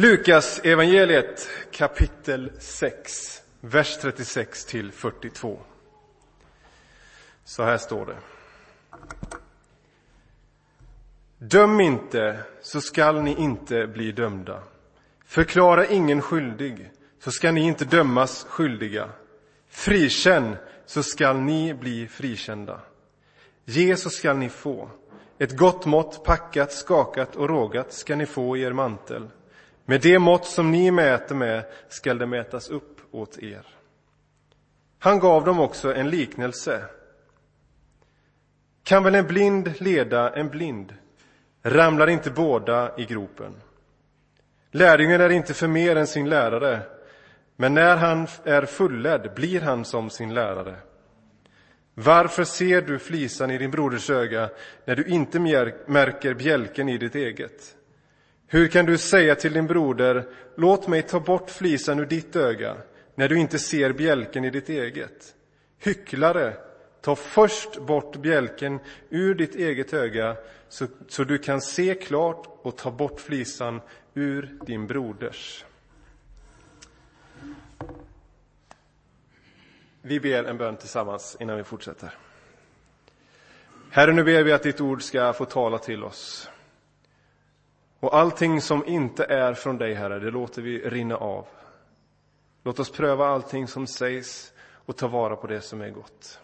Lukas evangeliet kapitel 6, vers 36 till 42. Så här står det. Döm inte, så skall ni inte bli dömda. Förklara ingen skyldig, så skall ni inte dömas skyldiga. Frikänn, så skall ni bli frikända. Ge, så skall ni få. Ett gott mått, packat, skakat och rågat skall ni få i er mantel. Med det mått som ni mäter med skall det mätas upp åt er. Han gav dem också en liknelse. Kan väl en blind leda en blind? Ramlar inte båda i gropen? Lärjungen är inte för mer än sin lärare, men när han är fulledd blir han som sin lärare. Varför ser du flisan i din broders öga när du inte märker bjälken i ditt eget? Hur kan du säga till din broder, låt mig ta bort flisan ur ditt öga, när du inte ser bjälken i ditt eget? Hycklare, ta först bort bjälken ur ditt eget öga, så, så du kan se klart och ta bort flisan ur din broders. Vi ber en bön tillsammans innan vi fortsätter. Herre, nu ber vi att ditt ord ska få tala till oss. Och allting som inte är från dig, Herre, det låter vi rinna av. Låt oss pröva allting som sägs och ta vara på det som är gott.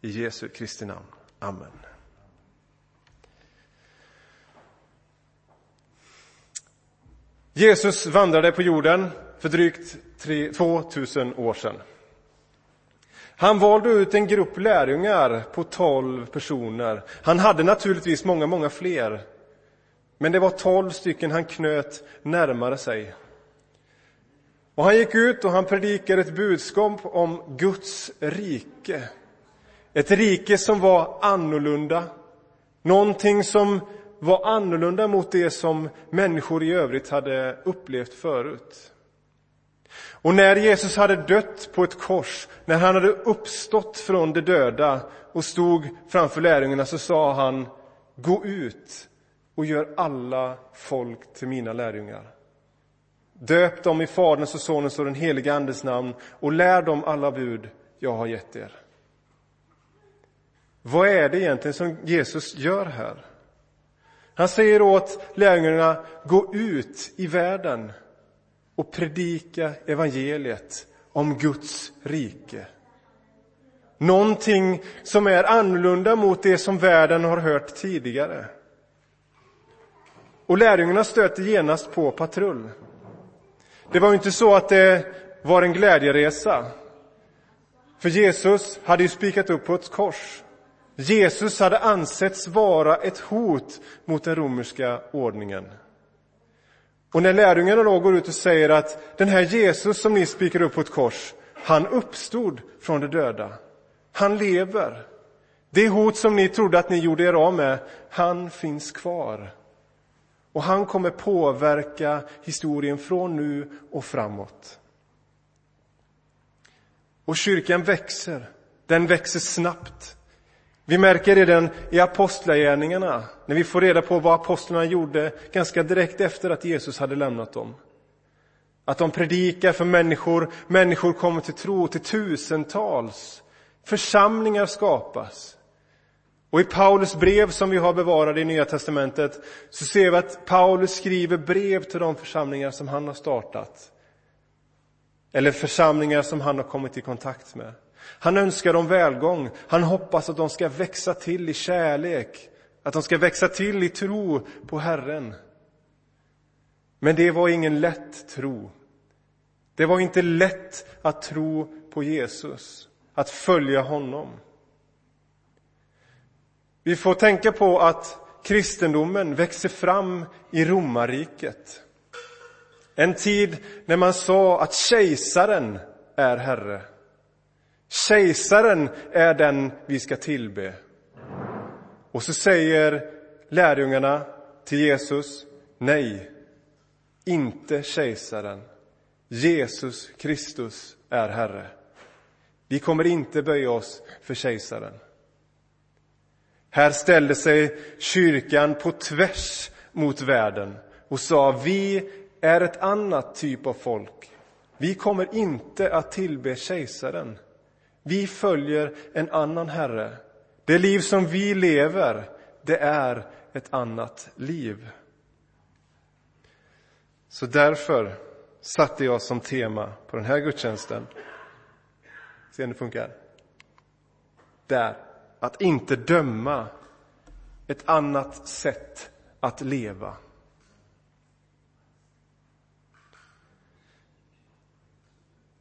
I Jesu Kristi namn. Amen. Jesus vandrade på jorden för drygt 2000 år sedan. Han valde ut en grupp lärjungar på 12 personer. Han hade naturligtvis många, många fler. Men det var 12 stycken han knöt närmare sig. Och han gick ut och han predikade ett budskap om Guds rike. Ett rike som var annorlunda. Någonting som var annorlunda mot det som människor i övrigt hade upplevt förut. Och när Jesus hade dött på ett kors, när han hade uppstått från de döda och stod framför lärjungarna så sa han, gå ut och gör alla folk till mina lärjungar. Döp dem i Faderns och Sonens och den helige Andes namn och lär dem alla bud jag har gett er. Vad är det egentligen som Jesus gör här? Han säger åt lärjungarna, gå ut i världen och predika evangeliet om Guds rike. Någonting som är annorlunda mot det som världen har hört tidigare. Och lärjungarna stöter genast på patrull. Det var ju inte så att det var en glädjeresa. För Jesus hade ju spikat upp på ett kors. Jesus hade ansetts vara ett hot mot den romerska ordningen. Och när lärjungarna då går ut och säger att den här Jesus som ni spikar upp på ett kors, han uppstod från de döda. Han lever. Det hot som ni trodde att ni gjorde er av med, han finns kvar. Och han kommer påverka historien från nu och framåt. Och kyrkan växer. Den växer snabbt. Vi märker redan i apostlagärningarna, när vi får reda på vad apostlarna gjorde ganska direkt efter att Jesus hade lämnat dem. Att de predikar för människor, människor kommer till tro till tusentals. Församlingar skapas. Och i Paulus brev som vi har bevarade i Nya Testamentet så ser vi att Paulus skriver brev till de församlingar som han har startat. Eller församlingar som han har kommit i kontakt med. Han önskar dem välgång. Han hoppas att de ska växa till i kärlek, att de ska växa till i tro på Herren. Men det var ingen lätt tro. Det var inte lätt att tro på Jesus, att följa honom. Vi får tänka på att kristendomen växer fram i romarriket. En tid när man sa att kejsaren är herre. Kejsaren är den vi ska tillbe. Och så säger lärjungarna till Jesus, nej, inte kejsaren. Jesus Kristus är Herre. Vi kommer inte böja oss för kejsaren. Här ställde sig kyrkan på tvärs mot världen och sa vi är ett annat typ av folk. Vi kommer inte att tillbe kejsaren. Vi följer en annan herre. Det liv som vi lever, det är ett annat liv. Så därför satte jag som tema på den här gudstjänsten, se om det funkar, där, att inte döma ett annat sätt att leva.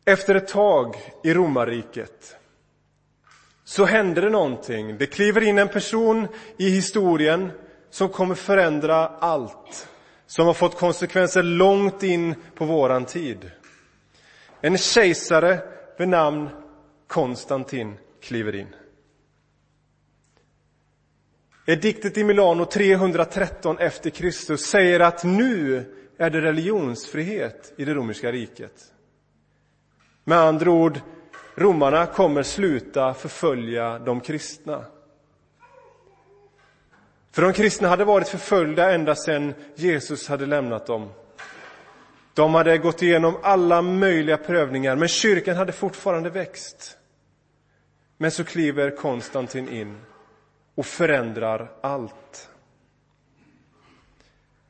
Efter ett tag i romarriket så händer det någonting. Det kliver in en person i historien som kommer förändra allt. Som har fått konsekvenser långt in på våran tid. En kejsare vid namn Konstantin kliver in. Ediktet i Milano 313 efter Kristus säger att nu är det religionsfrihet i det romerska riket. Med andra ord, romarna kommer sluta förfölja de kristna. För de kristna hade varit förföljda ända sedan Jesus hade lämnat dem. De hade gått igenom alla möjliga prövningar, men kyrkan hade fortfarande växt. Men så kliver Konstantin in och förändrar allt.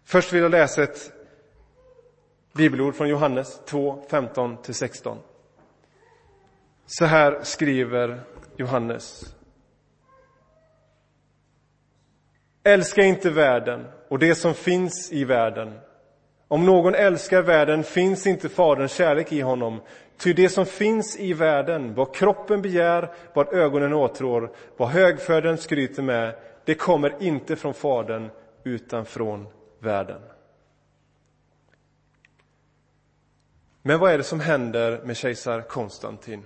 Först vill jag läsa ett bibelord från Johannes 2, 15-16. Så här skriver Johannes. Älska inte världen och det som finns i världen. Om någon älskar världen finns inte Faderns kärlek i honom. Ty det som finns i världen, vad kroppen begär, vad ögonen åtrår, vad högfärden skryter med, det kommer inte från Fadern utan från världen. Men vad är det som händer med kejsar Konstantin?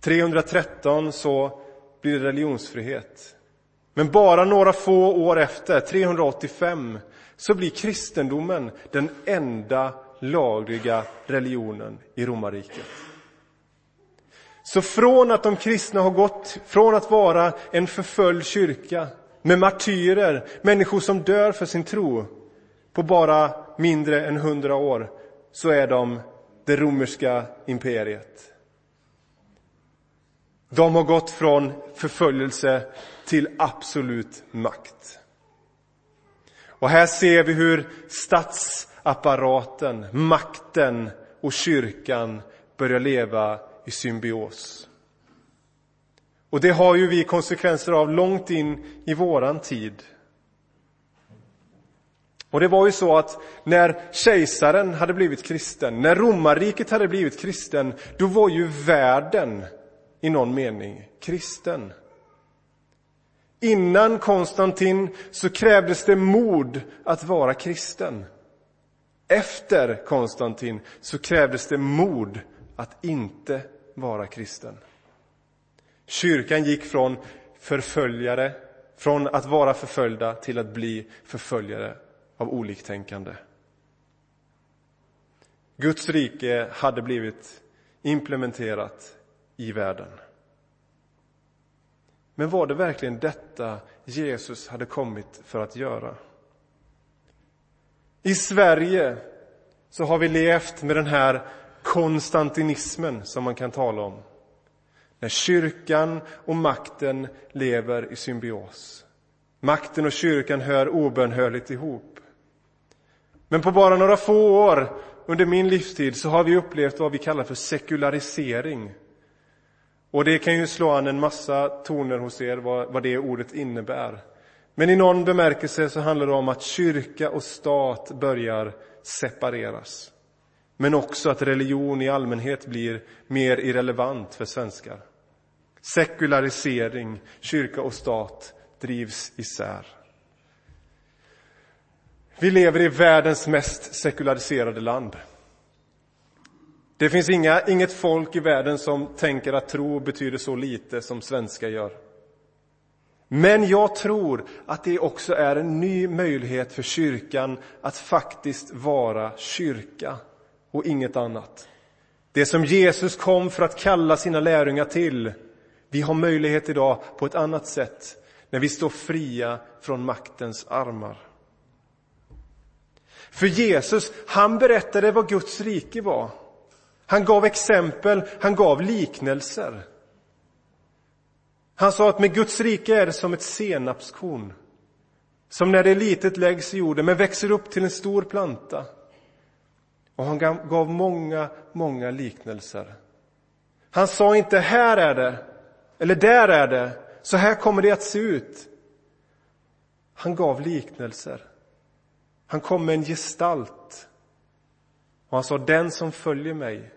313 så blir det religionsfrihet. Men bara några få år efter, 385, så blir kristendomen den enda lagliga religionen i romarriket. Så från att de kristna har gått från att vara en förföljd kyrka med martyrer, människor som dör för sin tro, på bara mindre än hundra år, så är de det romerska imperiet. De har gått från förföljelse till absolut makt. Och här ser vi hur statsapparaten, makten och kyrkan börjar leva i symbios. Och det har ju vi konsekvenser av långt in i våran tid. Och det var ju så att när kejsaren hade blivit kristen, när romarriket hade blivit kristen, då var ju världen i någon mening kristen. Innan Konstantin så krävdes det mod att vara kristen. Efter Konstantin så krävdes det mod att inte vara kristen. Kyrkan gick från förföljare, från att vara förföljda till att bli förföljare av oliktänkande. Guds rike hade blivit implementerat i världen. Men var det verkligen detta Jesus hade kommit för att göra? I Sverige så har vi levt med den här konstantinismen som man kan tala om. När kyrkan och makten lever i symbios. Makten och kyrkan hör obönhörligt ihop. Men på bara några få år under min livstid så har vi upplevt vad vi kallar för sekularisering och det kan ju slå an en massa toner hos er vad, vad det ordet innebär. Men i någon bemärkelse så handlar det om att kyrka och stat börjar separeras. Men också att religion i allmänhet blir mer irrelevant för svenskar. Sekularisering, kyrka och stat drivs isär. Vi lever i världens mest sekulariserade land. Det finns inga, inget folk i världen som tänker att tro betyder så lite som svenskar gör. Men jag tror att det också är en ny möjlighet för kyrkan att faktiskt vara kyrka och inget annat. Det som Jesus kom för att kalla sina lärjungar till. Vi har möjlighet idag på ett annat sätt när vi står fria från maktens armar. För Jesus, han berättade vad Guds rike var. Han gav exempel, han gav liknelser. Han sa att med Guds rike är det som ett senapskorn. Som när det är litet läggs i jorden, men växer upp till en stor planta. Och han gav många, många liknelser. Han sa inte här är det, eller där är det, så här kommer det att se ut. Han gav liknelser. Han kom med en gestalt. Och han sa, den som följer mig,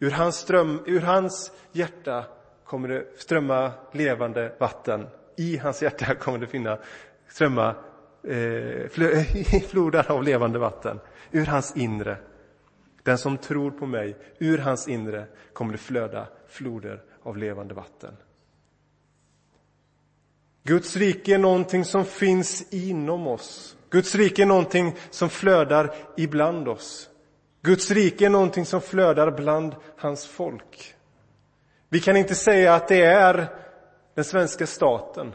ur hans, ström, ur hans hjärta kommer det strömma levande vatten. I hans hjärta kommer det finna strömma eh, flodar av levande vatten. Ur hans inre. Den som tror på mig, ur hans inre kommer det flöda floder av levande vatten. Guds rike är någonting som finns inom oss. Guds rike är någonting som flödar ibland oss. Guds rike är någonting som flödar bland hans folk. Vi kan inte säga att det är den svenska staten.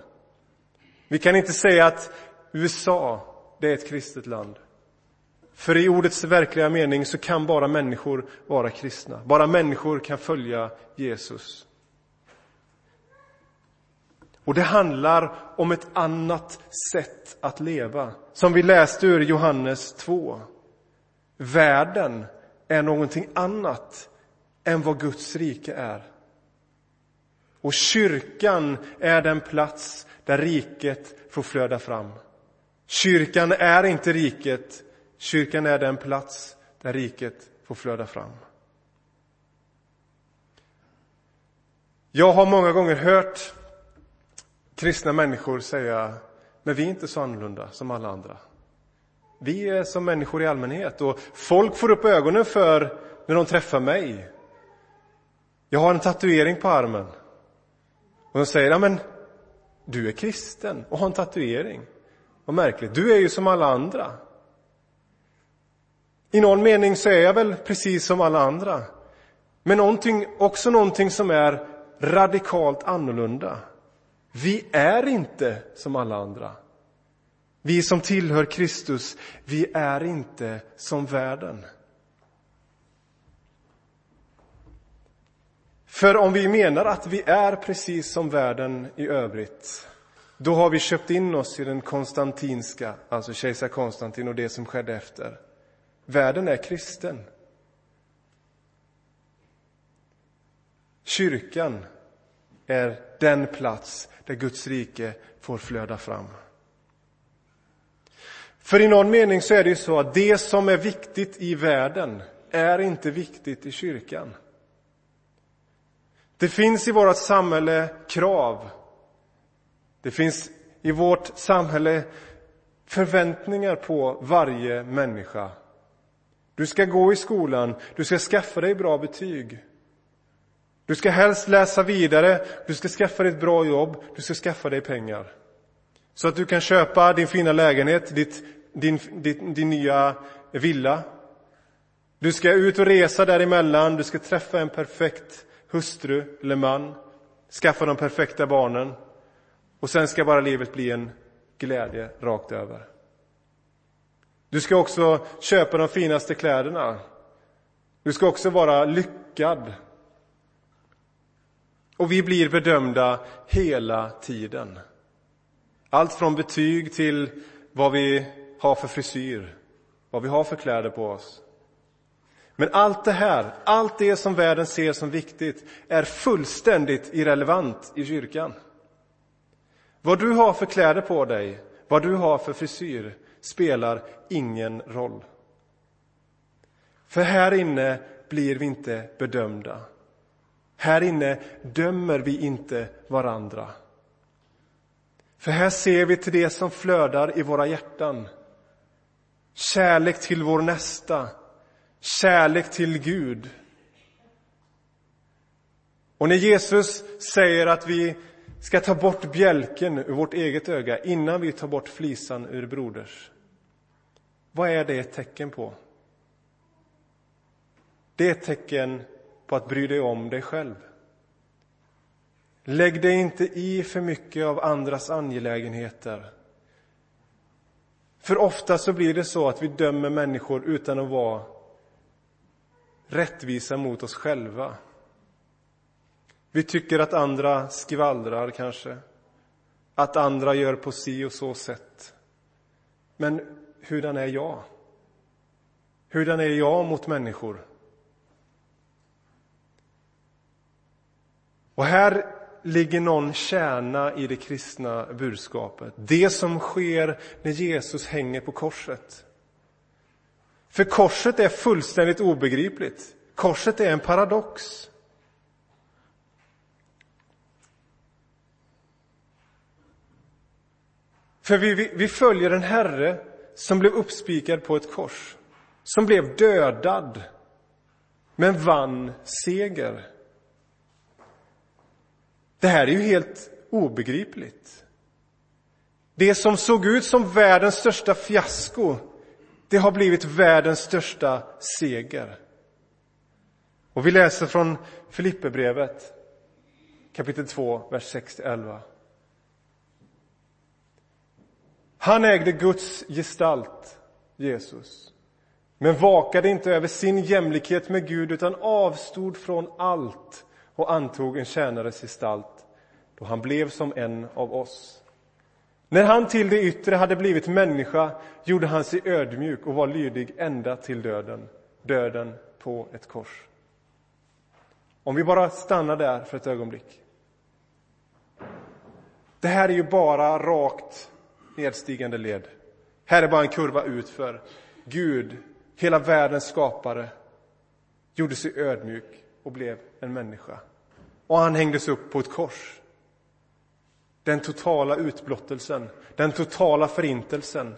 Vi kan inte säga att USA, det är ett kristet land. För i ordets verkliga mening så kan bara människor vara kristna. Bara människor kan följa Jesus. Och det handlar om ett annat sätt att leva, som vi läste ur Johannes 2. Världen är någonting annat än vad Guds rike är. Och kyrkan är den plats där riket får flöda fram. Kyrkan är inte riket, kyrkan är den plats där riket får flöda fram. Jag har många gånger hört kristna människor säga, men vi är inte så annorlunda som alla andra. Vi är som människor i allmänhet och folk får upp ögonen för när de träffar mig. Jag har en tatuering på armen. Och de säger, ja men du är kristen och har en tatuering. Vad märkligt, du är ju som alla andra. I någon mening så är jag väl precis som alla andra. Men någonting, också någonting som är radikalt annorlunda. Vi är inte som alla andra. Vi som tillhör Kristus, vi är inte som världen. För om vi menar att vi är precis som världen i övrigt, då har vi köpt in oss i den konstantinska, alltså kejsar Konstantin och det som skedde efter. Världen är kristen. Kyrkan är den plats där Guds rike får flöda fram. För i någon mening så är det ju så att det som är viktigt i världen är inte viktigt i kyrkan. Det finns i vårt samhälle krav. Det finns i vårt samhälle förväntningar på varje människa. Du ska gå i skolan, du ska skaffa dig bra betyg. Du ska helst läsa vidare, du ska skaffa dig ett bra jobb, du ska skaffa dig pengar. Så att du kan köpa din fina lägenhet, ditt, din, din, din nya villa. Du ska ut och resa däremellan, du ska träffa en perfekt hustru eller man, skaffa de perfekta barnen och sen ska bara livet bli en glädje rakt över. Du ska också köpa de finaste kläderna. Du ska också vara lyckad. Och vi blir bedömda hela tiden. Allt från betyg till vad vi har för frisyr, vad vi har för kläder på oss. Men allt det här, allt det som världen ser som viktigt, är fullständigt irrelevant i kyrkan. Vad du har för kläder på dig, vad du har för frisyr, spelar ingen roll. För här inne blir vi inte bedömda. Här inne dömer vi inte varandra. För här ser vi till det som flödar i våra hjärtan. Kärlek till vår nästa, kärlek till Gud. Och när Jesus säger att vi ska ta bort bjälken ur vårt eget öga innan vi tar bort flisan ur broders. Vad är det ett tecken på? Det är ett tecken på att bry dig om dig själv. Lägg dig inte i för mycket av andras angelägenheter. För ofta så blir det så att vi dömer människor utan att vara rättvisa mot oss själva. Vi tycker att andra skvallrar kanske, att andra gör på si och så sätt. Men hurdan är jag? Hurdan är jag mot människor? Och här ligger någon kärna i det kristna budskapet. Det som sker när Jesus hänger på korset. För korset är fullständigt obegripligt. Korset är en paradox. För vi, vi, vi följer en Herre som blev uppspikad på ett kors, som blev dödad, men vann seger. Det här är ju helt obegripligt. Det som såg ut som världens största fiasko, det har blivit världens största seger. Och vi läser från Filipperbrevet kapitel 2, vers 6-11. Han ägde Guds gestalt, Jesus, men vakade inte över sin jämlikhet med Gud utan avstod från allt och antog en tjänares gestalt då han blev som en av oss. När han till det yttre hade blivit människa gjorde han sig ödmjuk och var lydig ända till döden, döden på ett kors. Om vi bara stannar där för ett ögonblick. Det här är ju bara rakt nedstigande led. Här är bara en kurva utför. Gud, hela världens skapare, gjorde sig ödmjuk och blev en människa. Och han hängdes upp på ett kors. Den totala utblottelsen, den totala förintelsen,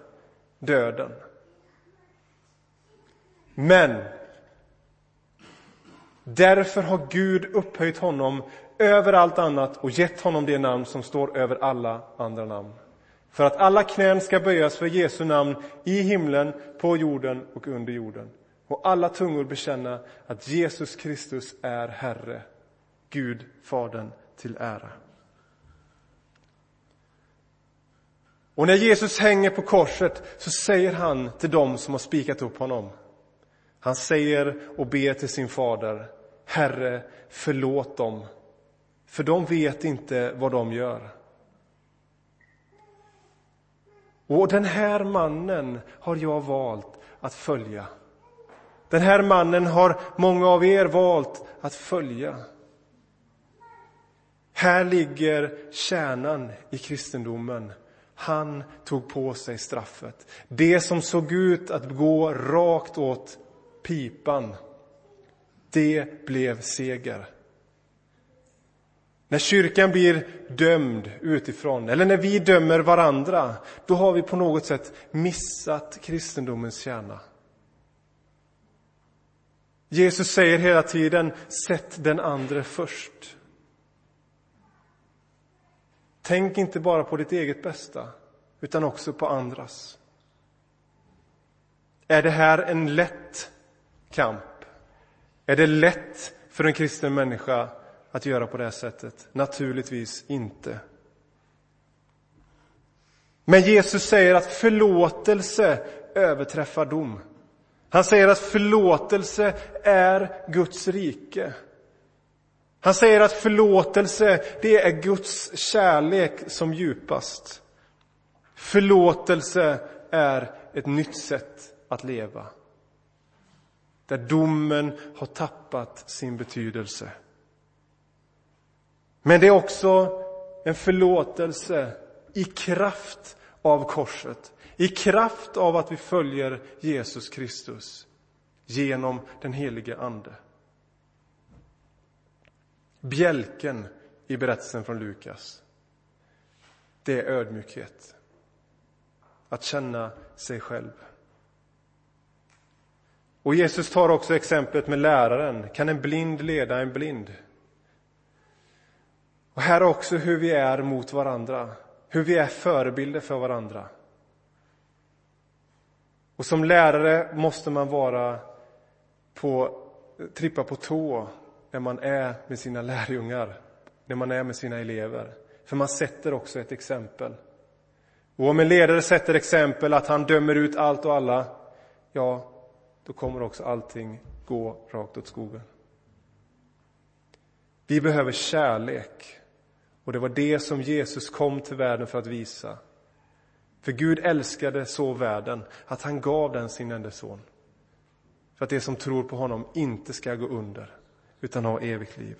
döden. Men därför har Gud upphöjt honom över allt annat och gett honom det namn som står över alla andra namn. För att alla knän ska böjas för Jesu namn i himlen, på jorden och under jorden. Och alla tungor bekänna att Jesus Kristus är Herre, Gud Fadern till ära. Och när Jesus hänger på korset så säger han till dem som har spikat upp honom. Han säger och ber till sin fader, Herre, förlåt dem, för de vet inte vad de gör. Och den här mannen har jag valt att följa. Den här mannen har många av er valt att följa. Här ligger kärnan i kristendomen. Han tog på sig straffet. Det som såg ut att gå rakt åt pipan, det blev seger. När kyrkan blir dömd utifrån, eller när vi dömer varandra, då har vi på något sätt missat kristendomens kärna. Jesus säger hela tiden, sätt den andre först. Tänk inte bara på ditt eget bästa, utan också på andras. Är det här en lätt kamp? Är det lätt för en kristen människa att göra på det här sättet? Naturligtvis inte. Men Jesus säger att förlåtelse överträffar dom. Han säger att förlåtelse är Guds rike. Han säger att förlåtelse, det är Guds kärlek som djupast. Förlåtelse är ett nytt sätt att leva. Där domen har tappat sin betydelse. Men det är också en förlåtelse i kraft av korset. I kraft av att vi följer Jesus Kristus genom den helige Ande. Bjälken i berättelsen från Lukas, det är ödmjukhet. Att känna sig själv. Och Jesus tar också exemplet med läraren. Kan en blind leda en blind? Och här också hur vi är mot varandra, hur vi är förebilder för varandra. Och som lärare måste man vara på, trippa på tå när man är med sina lärjungar, när man är med sina elever. För man sätter också ett exempel. Och om en ledare sätter exempel att han dömer ut allt och alla, ja, då kommer också allting gå rakt åt skogen. Vi behöver kärlek. Och det var det som Jesus kom till världen för att visa. För Gud älskade så världen att han gav den sin enda son. För att det som tror på honom inte ska gå under, utan ha evigt liv.